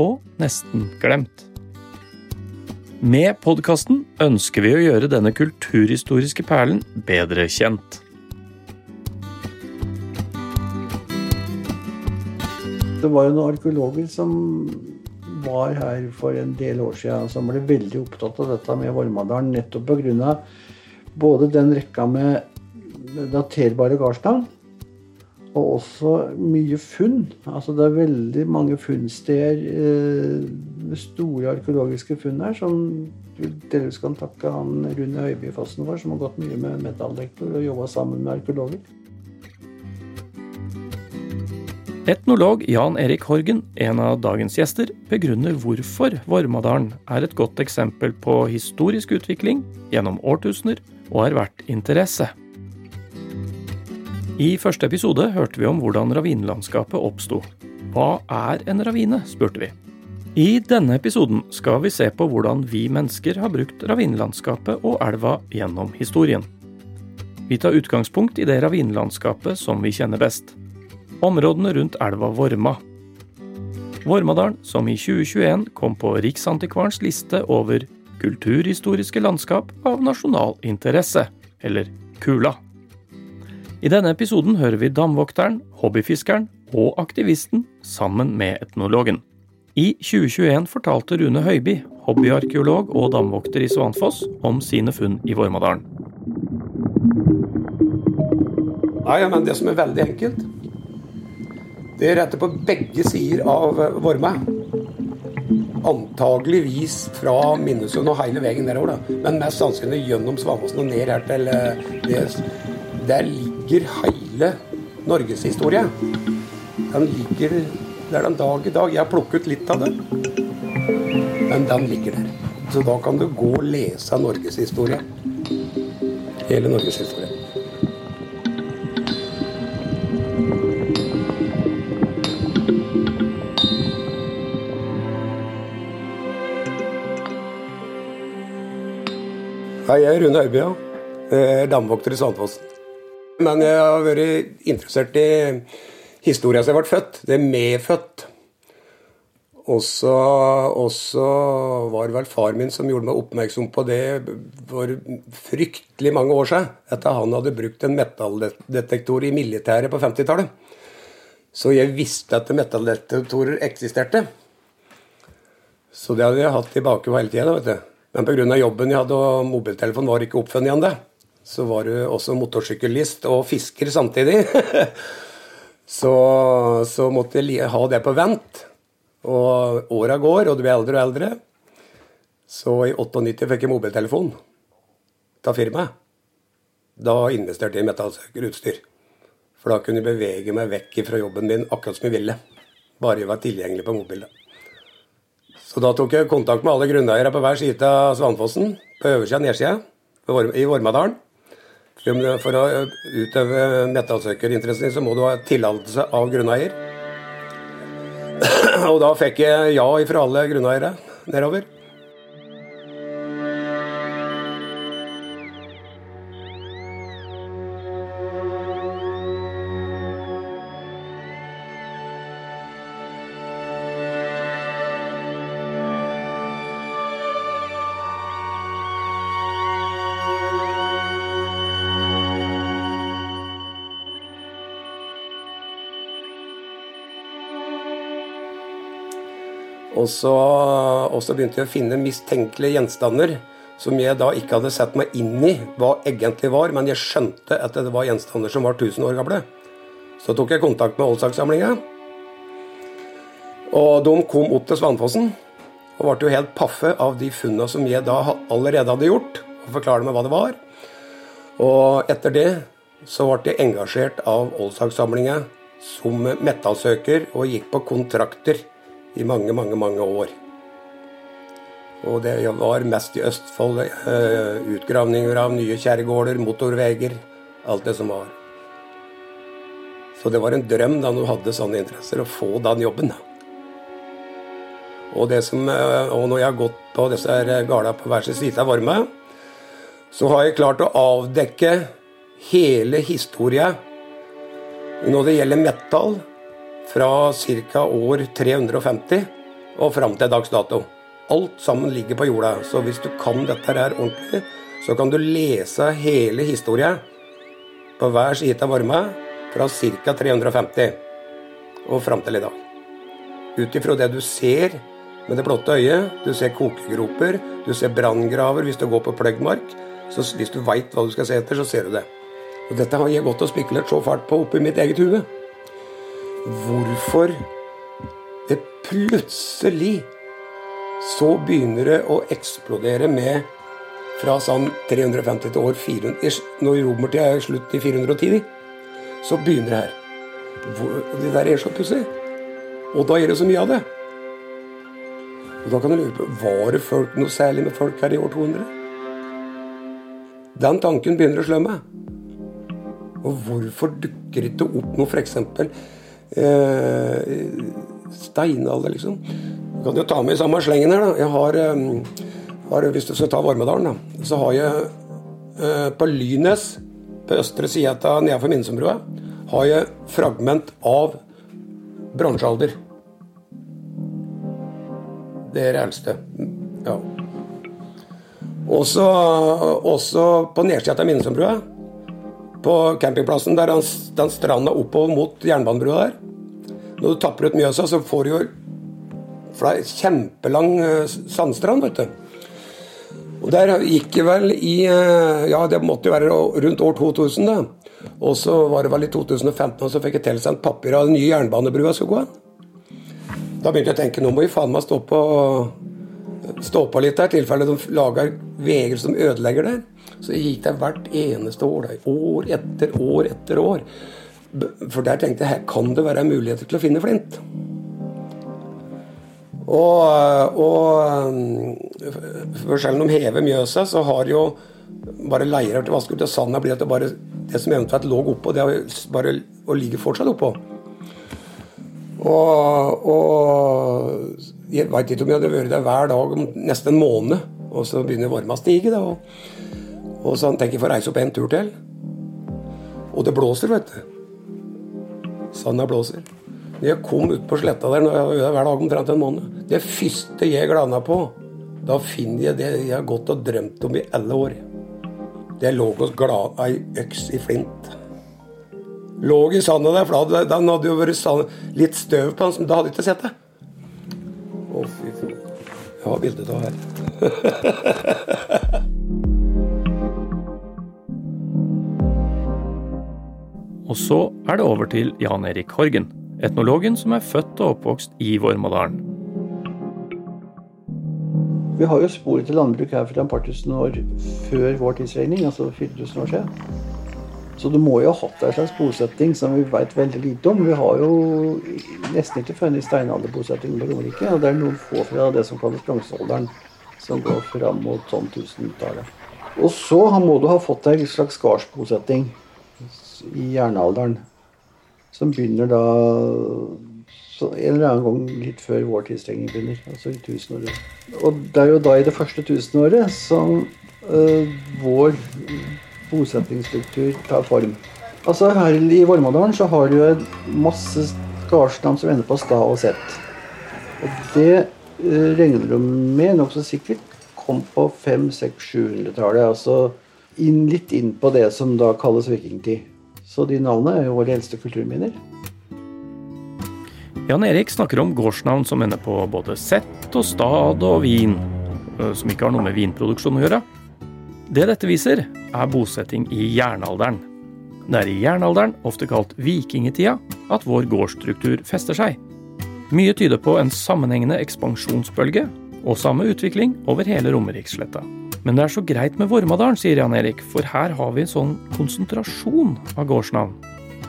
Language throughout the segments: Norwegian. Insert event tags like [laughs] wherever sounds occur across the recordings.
og nesten glemt. Med podkasten ønsker vi å gjøre denne kulturhistoriske perlen bedre kjent. Det var jo noen arkeologer som var her for en del år siden, som ble veldig opptatt av dette med Vormadalen, nettopp pga. både den rekka med daterbare gardsnavn, og også mye funn. Altså det er veldig mange funnsteder, eh, store arkeologiske funn her, som delvis kan takke han Rune Høibyfossen for, som har gått mye med metalldetektor og jobba sammen med arkeologer. Etnolog Jan Erik Horgen, en av dagens gjester, begrunner hvorfor Vormadalen er et godt eksempel på historisk utvikling gjennom årtusener og er verdt interesse. I første episode hørte vi om hvordan ravinlandskapet oppsto. Hva er en ravine, spurte vi. I denne episoden skal vi se på hvordan vi mennesker har brukt ravinlandskapet og elva gjennom historien. Vi tar utgangspunkt i det ravinlandskapet som vi kjenner best. Områdene rundt elva Vorma. Vormadalen, som i 2021 kom på Riksantikvarens liste over kulturhistoriske landskap av nasjonal interesse, eller KULA. I denne episoden hører vi damvokteren, hobbyfiskeren og aktivisten sammen med etnologen. I 2021 fortalte Rune Høiby, hobbyarkeolog og damvokter i Svanfoss, om sine funn i Vormadalen. Nei, men Det som er veldig enkelt, det er rette på begge sider av Vorma. Antageligvis fra Minnesund og hele veien nedover, men mest sannsynlig gjennom Svanfossen og ned her til det det Der ligger hele norgeshistorie. Den ligger der den dag i dag. Jeg har plukket litt av den. men den ligger der. Så da kan du gå og lese norgeshistorie. Hele norgeshistorie. Hei, jeg er Rune er Damvokter i Sandfossen. Men jeg har vært interessert i historia siden jeg ble født. Det er medfødt. Og så var det vel far min som gjorde meg oppmerksom på det for fryktelig mange år siden. Etter han hadde brukt en metalldetektor i militæret på 50-tallet. Så jeg visste at metalldetektorer eksisterte. Så det hadde jeg hatt i bakhodet hele tida. Men pga. jobben jeg hadde og mobiltelefonen var ikke oppfunnet igjen, det så var du også motorsyklist og fisker samtidig. [laughs] så, så, måtte jeg ha det på vent. Og åra går, og du blir eldre og eldre. Så i 98 fikk jeg mobiltelefon av firmaet. Da investerte jeg i metallsøkerutstyr. For da kunne jeg bevege meg vekk fra jobben min akkurat som jeg ville. Bare jeg var tilgjengelig på mobilen. Så da tok jeg kontakt med alle grunneiere på hver side av Svanfossen, på øversida og nedsida i Vormadalen. For å utøve metallsøkerinteressen så må du ha tillatelse av grunneier. [clears throat] Og da fikk jeg ja fra alle grunneiere nedover. Og så, og så, begynte jeg å finne mistenkelige gjenstander som jeg da ikke hadde sett meg inn i hva egentlig var, men jeg skjønte at det var gjenstander som var 1000 år gamle. Så tok jeg kontakt med Oldsakssamlinga. Og de kom opp til Svanfossen og ble jo helt paffe av de funna som jeg da allerede hadde gjort, og forklarte meg hva det var. Og etter det så ble jeg engasjert av Oldsakssamlinga som metallsøker og gikk på kontrakter i mange, mange, mange år. Og det var mest i Østfold. Eh, utgravninger av nye kjerregårder, motorveier, alt det som var. Så det var en drøm da du hadde sånne interesser, å få den jobben. Og, som, eh, og når jeg har gått på disse gårdene på hver sin side av varme, så har jeg klart å avdekke hele historia når det gjelder metall, fra ca. år 350 og fram til dags dato. Alt sammen ligger på jorda. Så hvis du kan dette her ordentlig, så kan du lese hele historia på hver side av varma fra ca. 350 og fram til i dag. Ut ifra det du ser med det blotte øyet, du ser kokegroper, du ser branngraver hvis du går på pløggmark. Så hvis du veit hva du skal se etter, så ser du det. Og dette har jeg gått og spekulert så fælt på oppi mitt eget hue. Hvorfor det plutselig så begynner det å eksplodere med fra sånn 350 til år 400 Når romertida er slutt i 410, så begynner det her. Det der er så pussig. Og da er det så mye av det. Og Da kan du lure på var det folk, noe særlig med folk her i år 200. Den tanken begynner å slå meg. Og hvorfor dukker det ikke opp noe f.eks. Eh, steinalder, liksom? Du kan jo ta med i samme slengen her. da. Jeg har, har Hvis du skal ta Varmedalen, da, så har jeg eh, på Lynes, på østre side av nedenfor Minnesundbrua, har jeg fragment av bronsealder. Det er det eldste. Ja. Også, også på nedsida av Minnesundbrua, på campingplassen, der den, den stranda oppover mot jernbanebrua der. Når du tapper ut Mjøsa, så får du jo for det er kjempelang eh, sandstrand, vet du. Og Der gikk det vel i eh, Ja, det måtte jo være rundt år 2000, da. Og så var det vel i 2015 og så fikk jeg tilsendt papir av den nye jernbanebrua skulle gå an. Da begynte jeg å tenke nå må vi faen meg stå på, stå på litt der, i tilfelle de lager veier som ødelegger der. Så gikk det hvert eneste år. Da, år etter år etter år. For der tenkte jeg her kan det være muligheter til å finne flint. Og, og for selv om hever Mjøsa, så har jo bare leirer til vaskeut, og sanda blir at det bare det som eventuelt lå oppå, det bare og ligger fortsatt oppå. Og, og jeg veit ikke om jeg hadde vært der hver dag om nesten en måned, og så begynner varma å stige. Da, og, og så tenker jeg får reise opp en tur til. Og det blåser, vet du. Sanda blåser. Når jeg kom ut på sletta der, jeg hver dag omtrent en måned Det første jeg glana på, da finner jeg det jeg har gått og drømt om i alle år. Det lå hos ei øks i flint. Lå i sanda der, for den hadde jo vært litt støv på den, som da hadde ikke sett det. Å, fy faen. Jeg har bildet av her. [laughs] Og så er det over til Jan Erik Horgen etnologen som er født og oppvokst i Vormadalen. Vi har jo spor til landbruk her fra et par tusen år før vår tidsregning, altså 4000 år siden. Så du må jo ha hatt en slags bosetting som vi vet veldig lite om. Vi har jo nesten ikke funnet steinalderbosetting på Romerike. Og det er noen få fra det som kalles bronsealderen, som går fram mot sånn 1000-tallet. Og så må du ha fått en slags gardsbosetting i jernalderen som begynner da en eller annen gang litt før vår tidsregning begynner, altså i tusenåret. Og det er jo da i det første tusenåret som uh, vår bosettingsstruktur tar form. Altså Her i Vormadalen så har du jo masse gardsnavn som ender på stad og sett. Og det uh, regner du med nokså sikkert kom på 500-600-700-tallet. Altså inn, litt inn på det som da kalles vikingtid. Så de navnene er jo våre eldste kulturminner. Jan Erik snakker om gårdsnavn som ender på både sett og stad og vin, som ikke har noe med vinproduksjon å gjøre. Det dette viser, er bosetting i jernalderen. Det er i jernalderen, ofte kalt vikingtida, at vår gårdsstruktur fester seg. Mye tyder på en sammenhengende ekspansjonsbølge og samme utvikling over hele Romerikssletta. Men det er så greit med Vormadalen, sier Jan Erik, for her har vi en sånn konsentrasjon av gårdsnavn.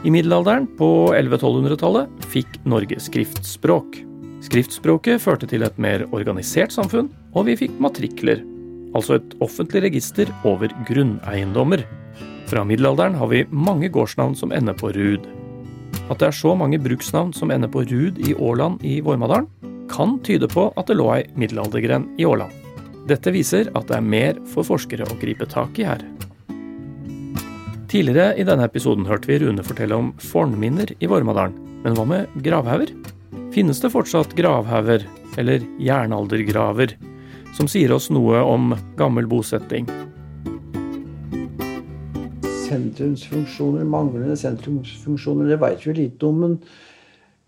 I middelalderen, på 1100-1200-tallet, fikk Norge skriftspråk. Skriftspråket førte til et mer organisert samfunn, og vi fikk matrikler, altså et offentlig register over grunneiendommer. Fra middelalderen har vi mange gårdsnavn som ender på rud. At det er så mange bruksnavn som ender på rud i Årland i Vormadalen, kan tyde på at det lå ei middelaldergren i Årland. Dette viser at det er mer for forskere å gripe tak i her. Tidligere i denne episoden hørte vi Rune fortelle om fornminner i Vormadalen. Men hva med gravhauger? Finnes det fortsatt gravhauger, eller jernaldergraver, som sier oss noe om gammel bosetting? Sentrumsfunksjoner, manglende sentrumsfunksjoner, det vet vi lite om. Men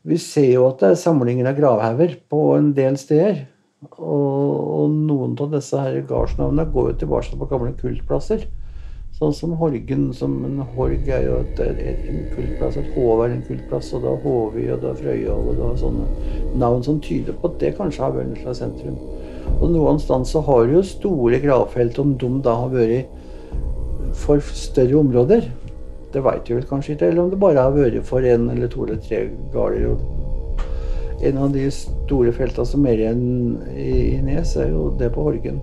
vi ser jo at det er samlinger av gravhauger på en del steder. Og, og noen av disse her gardsnavnene går jo tilbake på gamle kultplasser. Sånn som Horgen. som En horg er jo et, en kultplass. Et Håv er en kultplass. Og da Håvi og da Frøyhov og da sånne navn som tyder på at det kanskje har vært en slags sentrum. Og noen steder så har du jo store gravfelt, om de da har vært for større områder. Det veit vi vel kanskje ikke, eller om det bare har vært for én eller to eller tre gårder en av de store feltene som er igjen i, Nes, er jo det på Horgen.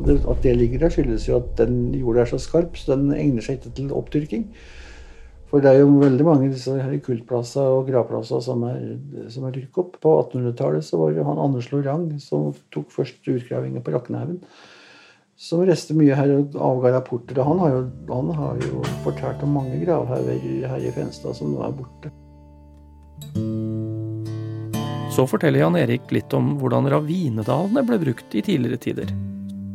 At det ligger der, skyldes jo at den jorda er så skarp, så den egner seg ikke til oppdyrking. For det er jo veldig mange av disse kultplasser og gravplasser som er, som er dyrket opp. På 1800-tallet så var det han Anders Lorang som tok først utgravinger på Raknehaugen. Som reiste mye her og avga rapporter. Han har jo, jo fortalt om mange gravhauger her i Fenstad som nå er borte. Så forteller Jan Erik litt om hvordan ravinedalene ble brukt i tidligere tider.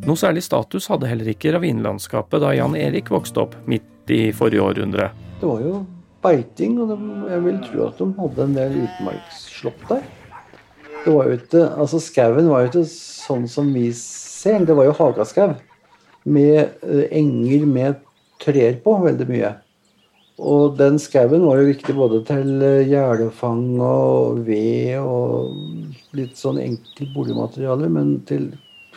Noe særlig status hadde heller ikke ravinlandskapet da Jan Erik vokste opp midt i forrige århundre. Det var jo beiting, og jeg vil tro at de hadde en del utmarksslått der. Det var jo ikke, altså Skauen var jo ikke sånn som vi ser det var jo hagaskau. Med eh, enger med trær på, veldig mye. Og den skauen var jo viktig både til eh, gjerdefang og ved og litt sånn enkelt boligmateriale. Men til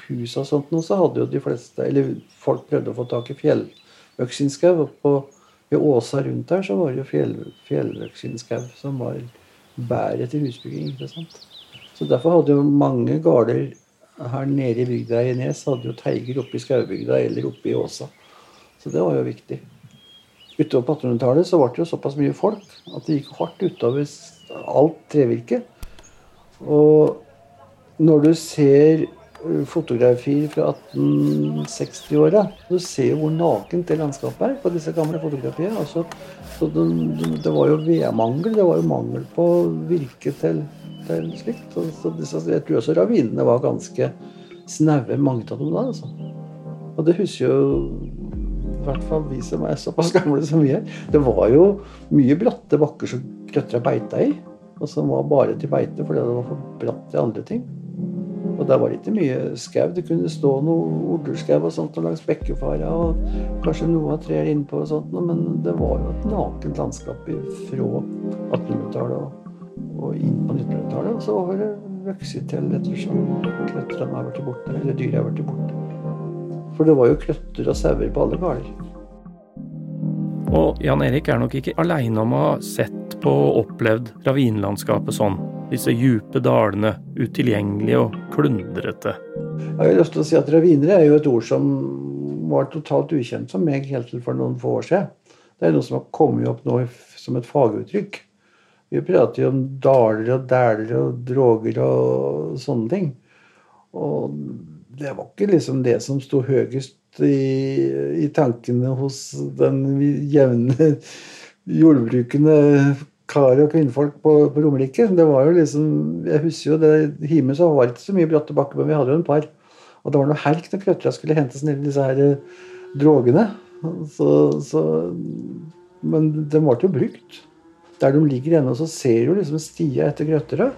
hus og sånt nå, så hadde jo de fleste Eller folk prøvde å få tak i fjelløksinskau. Og ved Åsa rundt der så var det jo fjell, fjelløksinskau som var bæret til husbygging. ikke sant? Så derfor hadde jo mange gårder her nede i bygda i Nes hadde jo teiger oppe i skaubygda eller oppe i Åsa. Så det var jo viktig utover på 1800-tallet så ble det jo såpass mye folk at det gikk hardt utover alt trevirke. Og når du ser uh, fotografier fra 1860-åra, du ser jo hvor nakent det landskapet er på disse gamle fotografiene. Altså, det, det, var jo vedmangel. Det var jo mangel på virke til, til slikt. Så, så jeg tror også ravinene var ganske snaue, mange av dem da. altså. Og det husker jo hvert fall vi som er såpass gamle som vi er. Det var jo mye bratte bakker som krøttera beita i, og som var bare til beite fordi det var for bratt til andre ting. Og der var det ikke mye skau. Det kunne stå noe orderskau og sånt og langs bekkefara, og kanskje noe av trær innpå og sånt, men det var jo et nakent landskap fra 1800-tallet og, og, inn på 1900-tallet. Og så var det vokst til ettersom krøtterne har blitt borte, eller dyra har blitt borte. For det var jo krøtter og sauer på alle gårder. Og Jan Erik er nok ikke aleine om å ha sett på og opplevd ravinlandskapet sånn. Disse djupe dalene, utilgjengelige og klundrete. Jeg har lyst til å si at Ravinere er jo et ord som var totalt ukjent for meg helt til for noen få år siden. Det er noe som har kommet opp nå som et faguttrykk. Vi prater jo om daler og dæler og droger og sånne ting. Og det var ikke liksom det som sto høyest i, i tankene hos den jevne jordbrukende kar og kvinnfolk på, på Romerike. Det var jo liksom, Jeg husker jo det hjemme så var det ikke så mye bratte bakker, men vi hadde jo en par. Og det var noe helg når krøttera skulle hentes ned i disse her eh, drogene. Så, så, men de ble jo brukt. Der de ligger ennå, så ser du liksom stia etter krøttera.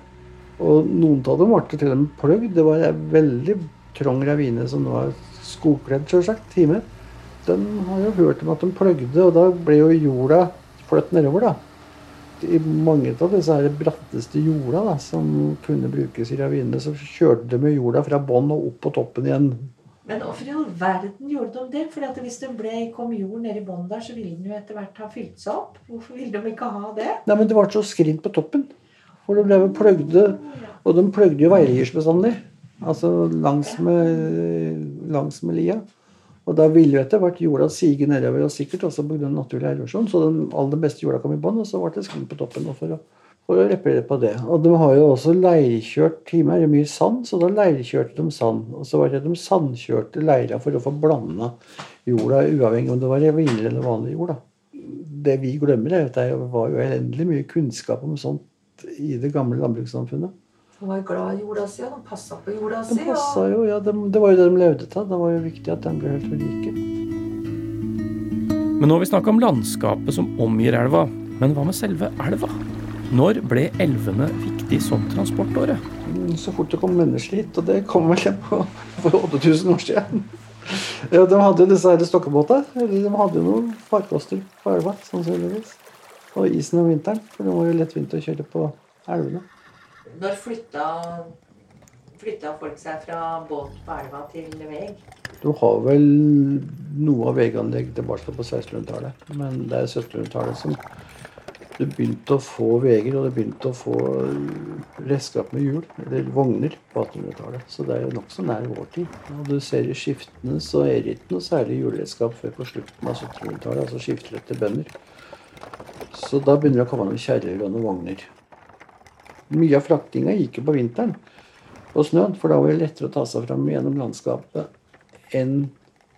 Og noen av dem ble til og med pløgd. Det var veldig trang ravine som nå er skogkledd, sjølsagt, time. Den har jo hørt om at de pløgde, og da ble jo jorda fløtt nedover, da. I mange av disse her bratteste jorda da, som kunne brukes i ravinene, så kjørte de med jorda fra bånn og opp på toppen igjen. Men hvorfor i all verden gjorde de det? Fordi at Hvis det ble, kom jord ned i bånn der, så ville den jo etter hvert ha fylt seg opp. Hvorfor ville de ikke ha det? Nei, men Det var så skrint på toppen. For de ble pløgde. Og de pløgde jo veier bestandig. Altså langs med, lia. Og da ville jo etter hvert jorda sige nedover, og sikkert også pga. naturlig erosjon. Så den aller beste jorda kom i bånn, og så ble det skum på toppen. for å for å reparere på det. Og de har jo også leirkjørt Time er det mye sand, så da leirkjørte de sand. Og så var det de sandkjørte leira for å få blanda jorda, uavhengig om det var vinner eller vanlig jord. Det vi glemmer, er at det var jo elendig mye kunnskap om sånt i det gamle landbrukssamfunnet. De var glad i jorda si, og de passa på jorda si. De passa jo, ja, de, Det var jo det de levde av. Det var jo viktig at den ble helt ved like. Men nå har vi snakka om landskapet som omgir elva. Men hva med selve elva? Når ble elvene viktig som transportåre? Mm, så fort det kom mennesker hit, og det kom vel på, for 8000 år siden. Ja, De hadde jo disse stokkebåtene. Eller de hadde jo noen farkoster på elva, sannsynligvis. Og isen om vinteren, for det var jo lettvint å kjøre på elvene. Når flytta, flytta folk seg fra båt på elva til veg? Du har vel noe av veganlegg tilbake på 1600-tallet, men det er 1700-tallet som du begynte å få veger, og du begynte å få redskap med hjul, eller vogner, på 1800-tallet. Så det er jo nokså nær vår tid. Og du ser i skiftene så er det ikke noe særlig hjulredskap før på slutten av 1700-tallet, altså skiftelette bønder. Så da begynner det å komme noen kjerrer og noen vogner. Mye av fraktinga gikk jo på vinteren og snøen, for da var det lettere å ta seg fram gjennom landskapet enn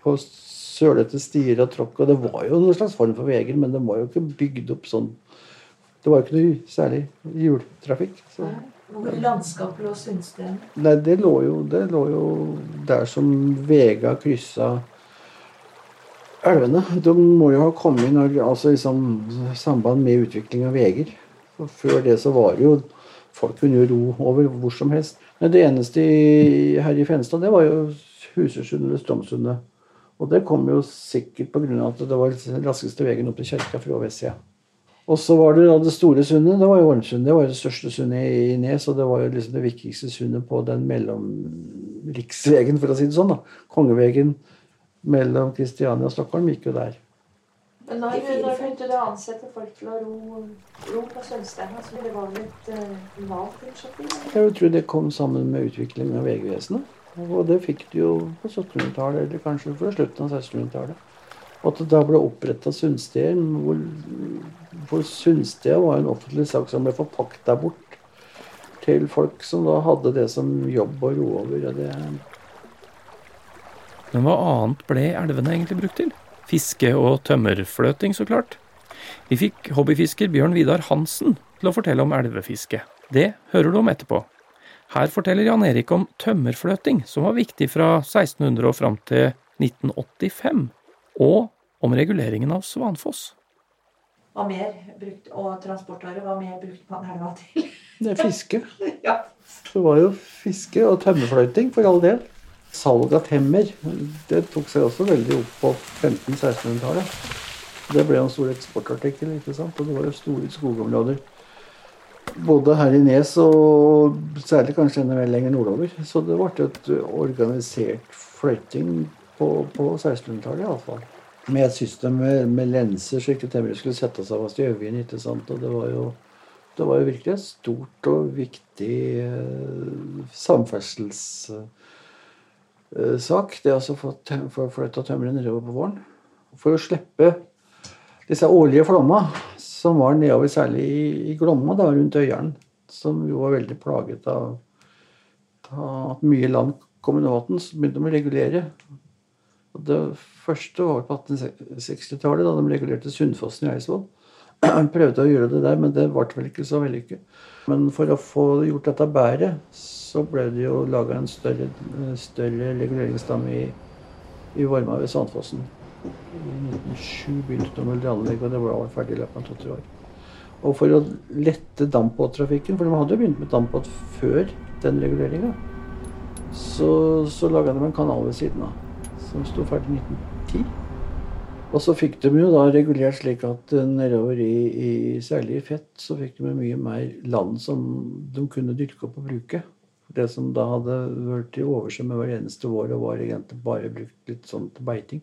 på sølete stier og tråkk. Og det var jo noen slags form for veier, men det var jo ikke bygd opp sånn det var jo ikke noe særlig hjultrafikk. Hvor landskapet lå Sundstien? Nei, det lå, jo, det lå jo der som Vega kryssa elvene. De må jo ha kommet inn altså i samband med utvikling av veier. Før det så var det jo Folk kunne jo ro over hvor som helst. Men det eneste i, her i Fenstad, det var jo Husersund eller Strømsundet. Og det kom jo sikkert pga. at det var den raskeste veien opp til kirka fra vestsida. Og så var det da det store sundet. Det var jo Ormsundet. Det var jo det største sundet i Nes, og det var jo liksom det viktigste sundet på den mellomriksvegen, for å si det sånn. da. Kongevegen mellom Kristiania og Stockholm gikk jo der. Men når, når begynte du å ansette folk til å ro, ro på så Altså, det var vel et uh, valgt initiativ? Jeg tror det kom sammen med utviklingen av Vegvesenet. Og det fikk du jo på 1700-tallet, eller kanskje fra slutten av 1600-tallet. Og at det da ble oppretta Sundsteder, hvor, hvor Sundsteder var en offentlig sak som ble forpakta bort til folk som da hadde det som jobb å ro over. Og det Men hva annet ble elvene egentlig brukt til? Fiske og tømmerfløting, så klart. Vi fikk hobbyfisker Bjørn Vidar Hansen til å fortelle om elvefiske. Det hører du om etterpå. Her forteller Jan Erik om tømmerfløting, som var viktig fra 1600 og fram til 1985 og om reguleringen av Svanfoss. Hva mer brukt, og transportåret, hva mer brukte man elva til? Det er fiske. [laughs] ja. Det var jo fiske og tømmerfløyting, for all del. Salg av temmer det tok seg også veldig opp på 1500-1600-tallet. Det ble en stor eksportartikkel, ikke sant? og det var jo store skogområder. Både her i Nes og særlig kanskje enda mer lenger nordover. Så det ble et organisert fløyting på, på 1600-tallet iallfall. Med et system med, med lenser, så ikke temmeret skulle sette seg fast i øyet. ikke sant? Og det var jo det var jo virkelig et stort og viktig eh, samferdselssak, eh, altså å få flytta tømmeret nedover på våren. For å slippe disse årlige flomma, som var nedover særlig i, i Glomma, da, rundt Øyeren, som jo var veldig plaget av, av at mye land kom under vann, så begynte de å regulere. Og det første var på 1860-tallet, da de regulerte Sundfossen i Eidsvoll. Han prøvde å gjøre det der, men det ble vel ikke så vellykket. Men for å få gjort dette bedre, så ble det jo laga en større, større reguleringsdam i, i Vorma ved Sandfossen. I 1907 begynte de med anlegg, og det ble ferdig i løpet av to-tre år. Og for å lette dampbåttrafikken, for de hadde jo begynt med dampbåt før den reguleringa, så, så laga de en kanal ved siden av som sto ferdig i 1910. Og så fikk de jo da regulert slik at eh, nedover i, i særlig i Fett så fikk de mye mer land som de kunne dyrke opp og bruke. Det som da hadde vært i oversvømme hver eneste vår og var egentlig bare brukt litt sånn til beiting.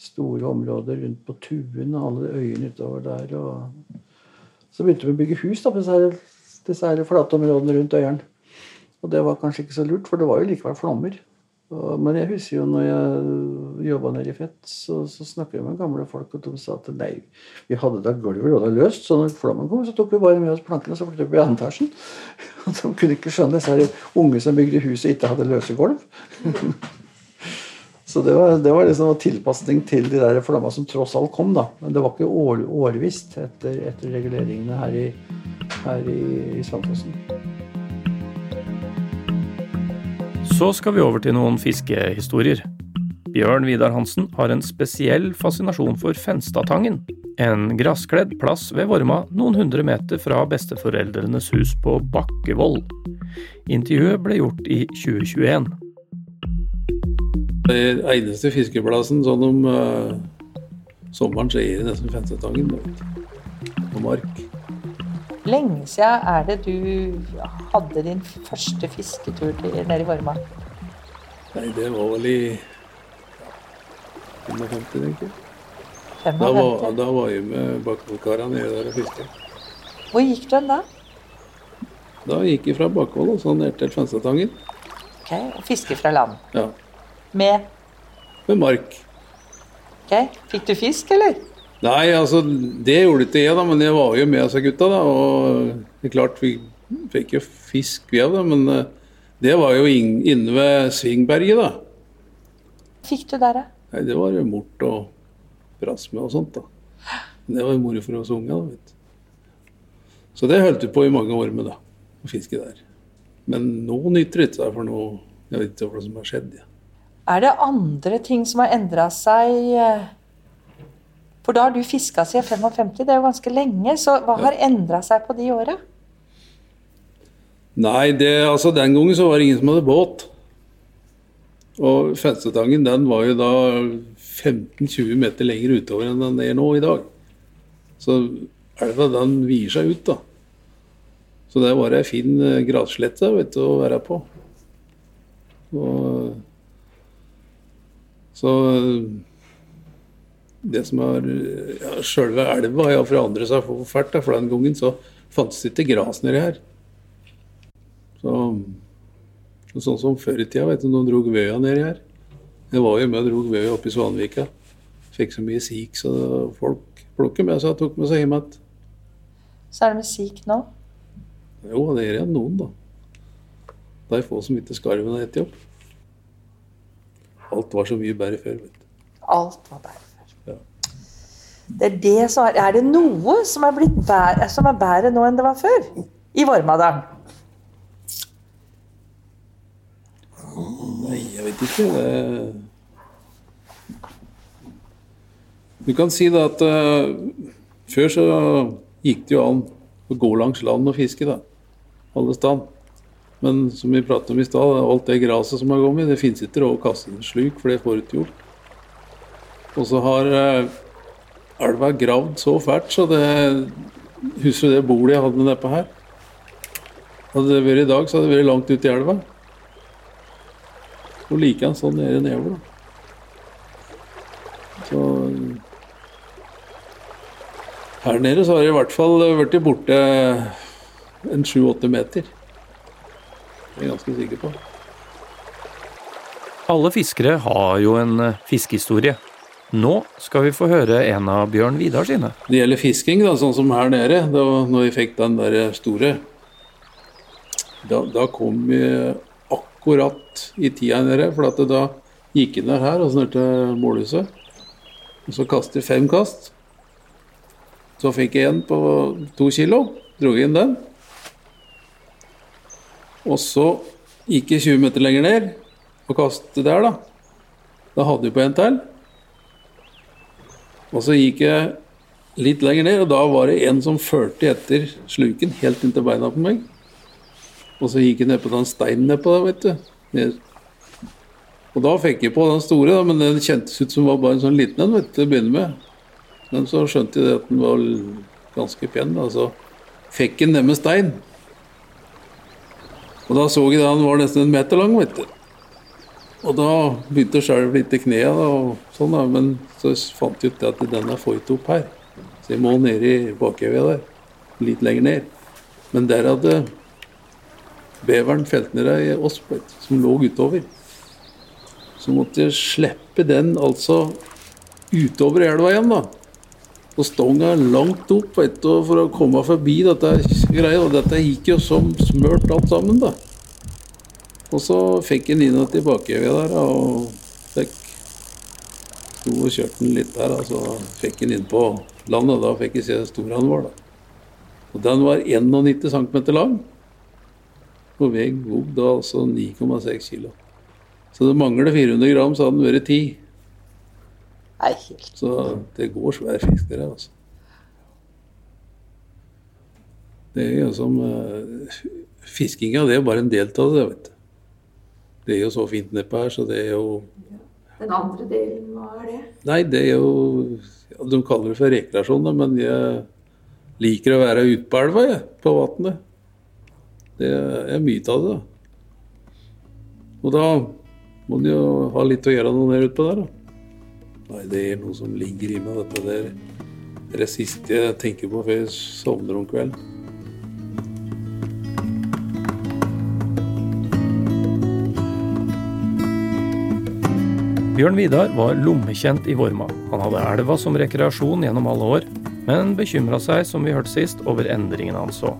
Store områder rundt på Tuen og alle øyene utover der. og Så begynte vi å bygge hus da, på disse disse her flatområdene rundt Øyeren. Og det var kanskje ikke så lurt, for det var jo likevel flommer. Og, men jeg husker jo når jeg jobba nede i Fett, så, så snakka jeg med gamle folk, og de sa at nei, vi hadde da gulvet lå løst, så når flommen kom, så tok vi bare med oss plankene så flyttet vi i andre etasjen. [laughs] Og de kunne ikke skjønne disse unge som bygde huset, ikke hadde løse gulv. [laughs] Så det var, det var liksom tilpasning til de der flomma som tross alt kom, da. Men det var ikke år, årvisst etter, etter reguleringene her i, her i, i Sandfossen. Så skal vi over til noen fiskehistorier. Bjørn Vidar Hansen har en spesiell fascinasjon for Fenstadtangen. En gresskledd plass ved Vorma noen hundre meter fra besteforeldrenes hus på Bakkevoll. Intervjuet ble gjort i 2021. Den eneste fiskeplassen sånn om uh, sommeren så er det nesten Fenstadtangen. På mark. Lenge siden er det du hadde din første fisketur nede i Vorma? Nei, det var vel i 55, tenker jeg. Da var, da var jeg med Bakkvollkarene nede der og fisket. Hvor gikk du hen da? Da gikk jeg fra Bakkvoll og så ned til Fenstadtangen. Ok, og Fiske fra land. Ja, Med med mark. ok, Fikk du fisk, eller? Nei, altså, det gjorde ikke jeg, da, men jeg var jo med disse gutta. da, Og det er klart vi fikk jo fisk, vi av det, men eh, det var jo inne ved Svingberget, da. Fikk du der, da? Nei, det var jo mort og brasme og sånt, da. Det var jo moro for oss unge, da, vet du. Så det holdt vi på i mange år med, da. Å fiske der. Men nå nytter det ikke seg for noe Jeg vet ikke hva som har skjedd. Ja. Er det andre ting som har endra seg? Eh? For da har du fiska siden 55, det er jo ganske lenge. Så hva har endra seg på de åra? Nei, det, altså den gangen så var det ingen som hadde båt. Og Fenstetangen den var jo da 15-20 meter lenger utover enn den er nå i dag. Så elva den vier seg ut, da. Så det var ei en fin gradslette vet du, å være på. Og, så det som er ja, Sjølve elva har forandret seg for fælt, for den gangen så fantes det ikke gras nedi her. Så, sånn som før i tida, vet du, når de drog vøya nedi her. Jeg var jo med og drog vøya oppe i Svanvika. Fikk så mye sik, så folk plukket med seg og tok med seg hjem igjen. Så er det sik nå. Jo, det er igjen noen, da. Det er få som ikke skarven har spist opp. Alt var så mye bedre før, vet du. Alt var bedre. Ja. Det er det er Er det noe som er blitt bedre, som er bedre nå enn det var før? I Vormadalen? Nei, jeg vet ikke. Du kan si da at uh, før så gikk det jo an å gå langs land og fiske, da. Alle stand. Men som vi pratet om i stad, alt det gresset som har kommet, det finnes ikke råd å kaste en sluk, for det får du ikke gjort. Og så har eh, elva gravd så fælt, så det Husker du det bolet jeg hadde nedpå her? Hadde det vært i dag, så hadde det vært langt ute i elva. Og like sånn nede nedover. Så Her nede så har det i hvert fall vært borte en sju-åtte meter. Det er jeg ganske sikker på. Alle fiskere har jo en eh, fiskehistorie. Nå skal vi få høre en av Bjørn Vidar sine. Det gjelder fisking, da, sånn som her nede. Da når vi fikk den der store, da, da kom vi akkurat i tida nede. For at det da gikk inn der her og så målhuset. Og så kastet vi fem kast. Så fikk jeg en på to kilo. Dro inn den. Og så gikk jeg 20 meter lenger ned og kastet der, da. Da hadde vi på en til. Og så gikk jeg litt lenger ned, og da var det en som fulgte etter sluken helt inntil beina på meg. Og så gikk jeg ned på den steinen nedpå der, vet du. Ned. Og da fikk jeg på den store, da, men den kjentes ut som var bare en sånn liten en vet du, til å begynne med. Men så skjønte jeg det at den var ganske pen, da, så fikk jeg den ned med stein. Og da så jeg at den var nesten en meter lang, vet du. Og da begynte det å litt i kneet, og sånn da, men så fant jeg ut at den er ikke opp her. Så jeg må ned i bakevja der, litt lenger ned. Men der hadde beveren felt ned ei osp som lå utover. Så måtte jeg slippe den altså utover elva igjen, da. Og stonga langt opp du, for å komme forbi dette greia. Og dette gikk jo som smørt alt sammen, da. Og så fikk jeg og tilbake der, og fikk sto og kjørte den litt der. Og så fikk jeg den inn på landet. Da fikk jeg se hvor stor han var. da. Og den var 91 cm lang. Og vog da altså 9,6 kg. Så det mangler 400 gram, så hadde den vært 10. Nei, helt Så det går svær fisk der, altså. Det er jo som uh, Fiskinga det er bare en del av det, vet du. Det er jo så fint nedpå her, så det er jo Den andre delen, hva er det? Nei, det er jo De kaller det for rekreasjon, men jeg liker å være ute på elva, jeg. På vannet. Det er mye av det, da. Og da må du jo ha litt å gjøre noe der ute på der, da. Nei, det er noe som ligger i meg, dette der. Det er det siste jeg tenker på før jeg sovner om kvelden. Bjørn Vidar var lommekjent i Vorma. Han hadde elva som rekreasjon gjennom alle år, men bekymra seg, som vi hørte sist, over endringene han så.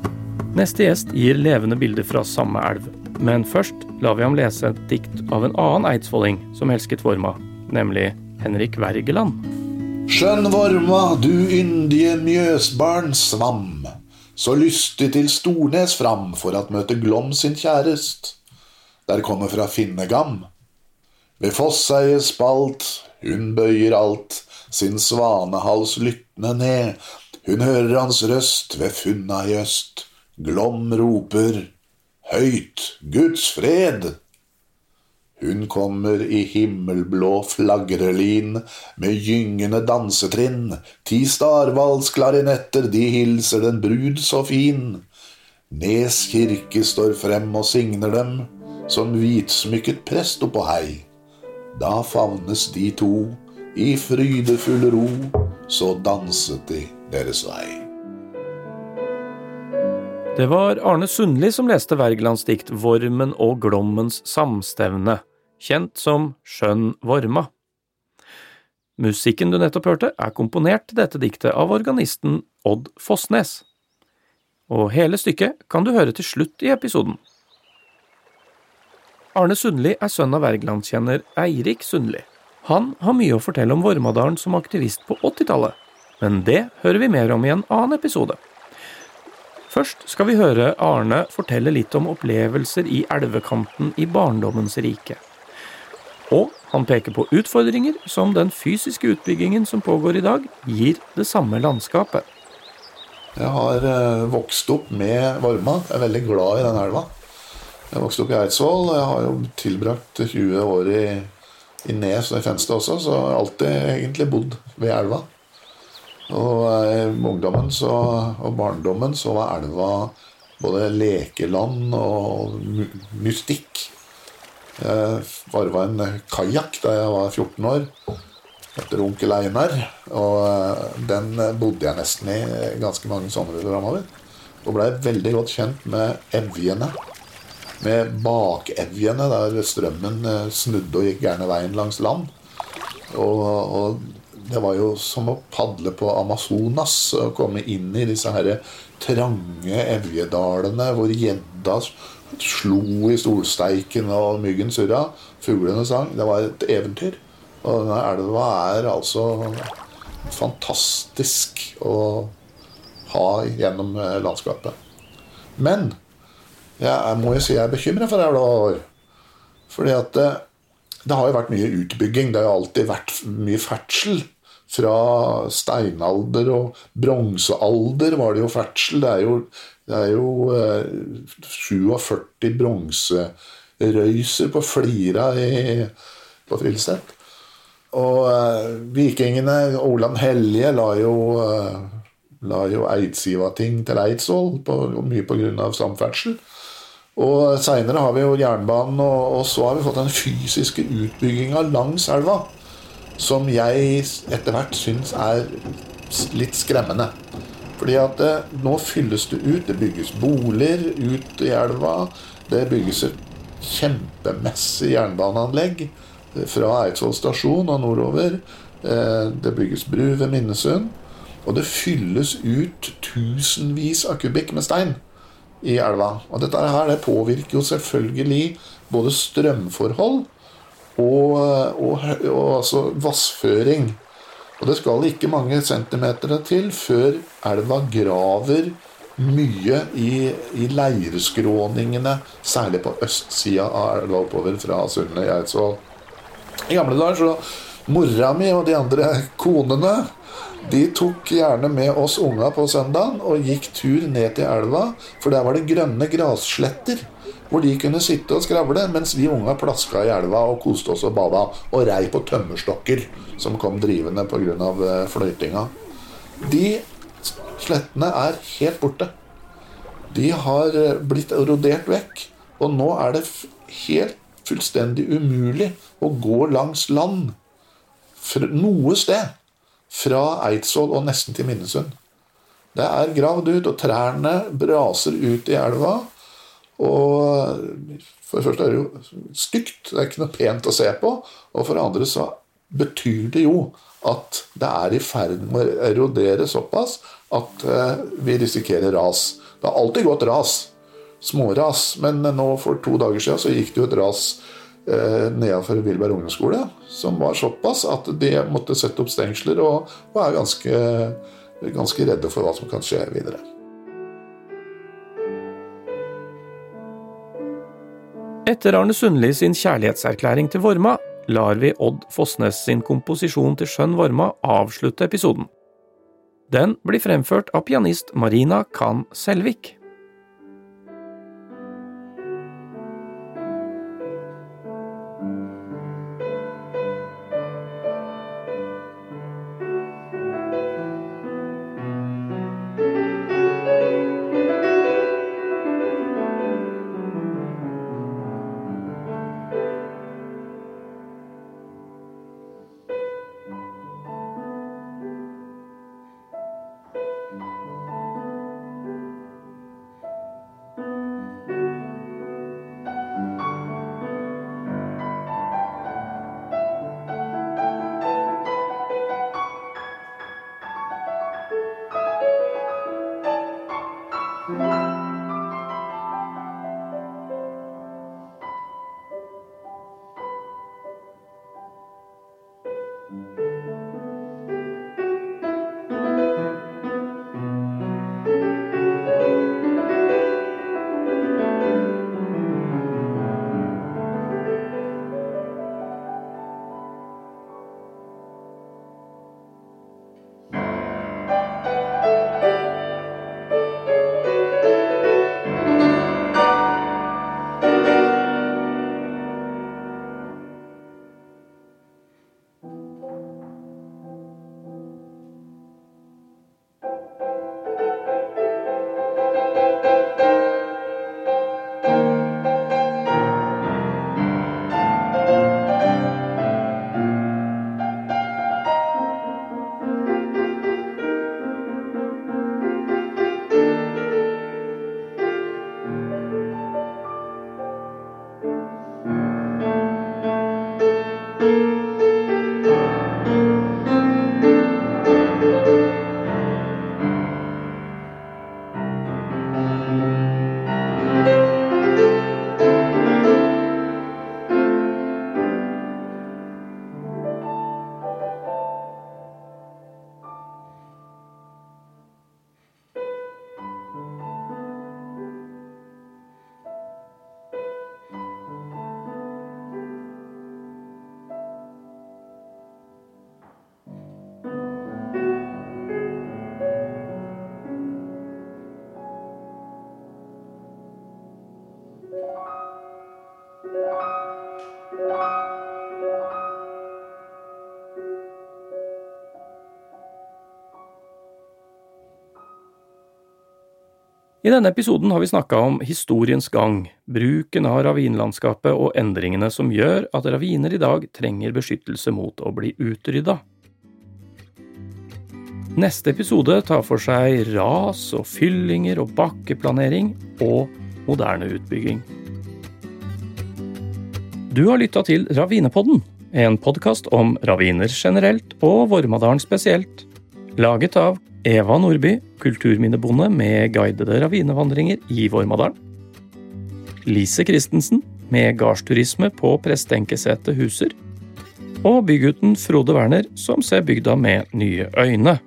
Neste gjest gir levende bilder fra samme elv. Men først lar vi ham lese et dikt av en annen eidsvolling som elsket Vorma, nemlig Henrik Wergeland. Skjønn Vorma, du yndige Mjøsbarn svam, så lystig til Stornes fram for at møte Glom sin kjærest. Der kommer fra Finnegam. Ved Fosseiet spalt, hun bøyer alt, sin svanehals lyttende ned. Hun hører hans røst ved funna i øst. Glom roper høyt Guds fred. Hun kommer i himmelblå flagrelin med gyngende dansetrinn. Ti starvalsklarinetter, de hilser den brud så fin. Nes kirke står frem og signer dem, som hvitsmykket prest oppå hei. Da favnes de to i frydefull ro, så danset de deres vei. Det var Arne Sundli som leste Wergelands dikt Vormen og Glommens samstevne, kjent som Skjønn Vorma. Musikken du nettopp hørte, er komponert til dette diktet av organisten Odd Fossnes. Og hele stykket kan du høre til slutt i episoden. Arne Sundli er sønn av Wergelandskjenner Eirik Sundli. Han har mye å fortelle om Vormadalen som aktivist på 80-tallet, men det hører vi mer om i en annen episode. Først skal vi høre Arne fortelle litt om opplevelser i elvekanten i barndommens rike. Og han peker på utfordringer som den fysiske utbyggingen som pågår i dag, gir det samme landskapet. Jeg har eh, vokst opp med Vorma. Jeg er veldig glad i den elva. Jeg vokste opp i Eidsvoll. og Jeg har jo tilbrakt 20 år i, i Nes og i Fenstad også, så jeg har alltid egentlig bodd ved elva. Og i ungdommen så, og barndommen så var elva både lekeland og mystikk. Jeg varva en kajakk da jeg var 14 år etter onkel Einar. Og eh, den bodde jeg nesten i ganske mange somre framover. Og blei veldig godt kjent med evjene. Med bakevjene der strømmen eh, snudde og gikk gærne veien langs land. Og, og det var jo som å padle på Amazonas og komme inn i disse her trange evjedalene hvor gjedda slo i stolsteiken og myggen surra. Fuglene sang. Det var et eventyr. Og denne elva er altså fantastisk å ha gjennom eh, landskapet. Men jeg må jo si jeg er bekymra for elva år. Fordi at det, det har jo vært mye utbygging. Det har jo alltid vært mye ferdsel. Fra steinalder og bronsealder var det jo ferdsel. Det er jo, det er jo eh, 47 bronserøyser på Flira i, på Frilstedt. Og eh, vikingene, Olav Hellige, la jo, eh, la jo Eidsivating til Eidsvoll, på, mye pga. samferdsel. Og seinere har vi jo jernbanen, og, og så har vi fått den fysiske utbygginga langs elva. Som jeg etter hvert syns er litt skremmende. Fordi at det, nå fylles det ut. Det bygges boliger ut i elva. Det bygges et kjempemessig jernbaneanlegg fra Eidsvoll stasjon og nordover. Eh, Det bygges bru ved Minnesund. Og det fylles ut tusenvis av kubikk med stein i elva. Og dette her det påvirker jo selvfølgelig både strømforhold og, og, og altså vassføring. Og det skal ikke mange centimeter til før elva graver mye i, i leireskråningene, særlig på østsida av elva oppover fra Sundet Geitsvoll. I gamle dager så Mora mi og de andre konene de tok gjerne med oss unga på søndagen og gikk tur ned til elva, for der var det grønne grassletter hvor de kunne sitte og skravle, mens vi unga plaska i elva og koste oss og bada og rei på tømmerstokker som kom drivende pga. fløytinga. De slettene er helt borte. De har eh, blitt erodert vekk, og nå er det helt fullstendig umulig å gå langs land noe sted fra Eidsvoll og nesten til Minnesund. Det er gravd ut, og trærne braser ut i elva. Og for det første er det jo stygt, det er ikke noe pent å se på. Og for det andre så betyr det jo at det er i ferd med å erodere såpass at eh, vi risikerer ras. Det har alltid gått ras. Småras. Men nå for to dager siden så gikk det jo et ras eh, nedenfor Vilberg ungdomsskole som var såpass at de måtte sette opp stengsler og, og er ganske, ganske redde for hva som kan skje videre. Etter Arne Sundli sin kjærlighetserklæring til Vorma, lar vi Odd Fossnes sin komposisjon til Skjønn Vorma avslutte episoden. Den blir fremført av pianist Marina Kahn Selvik. I denne episoden har vi snakka om historiens gang, bruken av ravinlandskapet og endringene som gjør at raviner i dag trenger beskyttelse mot å bli utrydda. Neste episode tar for seg ras og fyllinger og bakkeplanering og moderne utbygging. Du har lytta til Ravinepodden, en podkast om raviner generelt og Vormadalen spesielt. Laget av Eva Nordby, kulturminnebonde med guidede ravinevandringer i Vormadalen. Lise Christensen, med gardsturisme på Prestenkesetet Huser. Og bygutten Frode Werner, som ser bygda med nye øyne.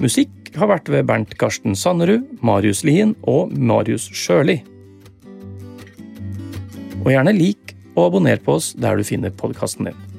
Musikk har vært ved Bernt Karsten Sannerud, Marius Lien og Marius Sjøli. Og gjerne lik og abonner på oss der du finner podkasten din.